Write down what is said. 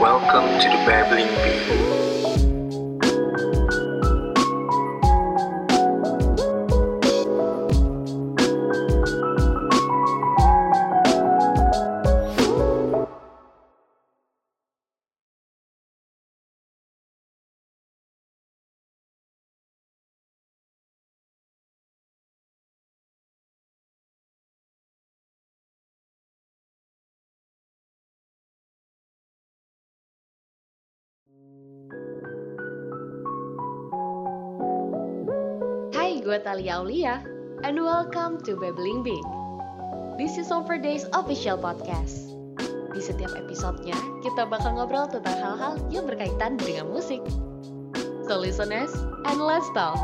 Welcome to the Babbling Bee. Gue Talia Aulia, and welcome to Babbling Big. This is Over Days official podcast. Di setiap episodenya, kita bakal ngobrol tentang hal-hal yang berkaitan dengan musik. So and let's talk.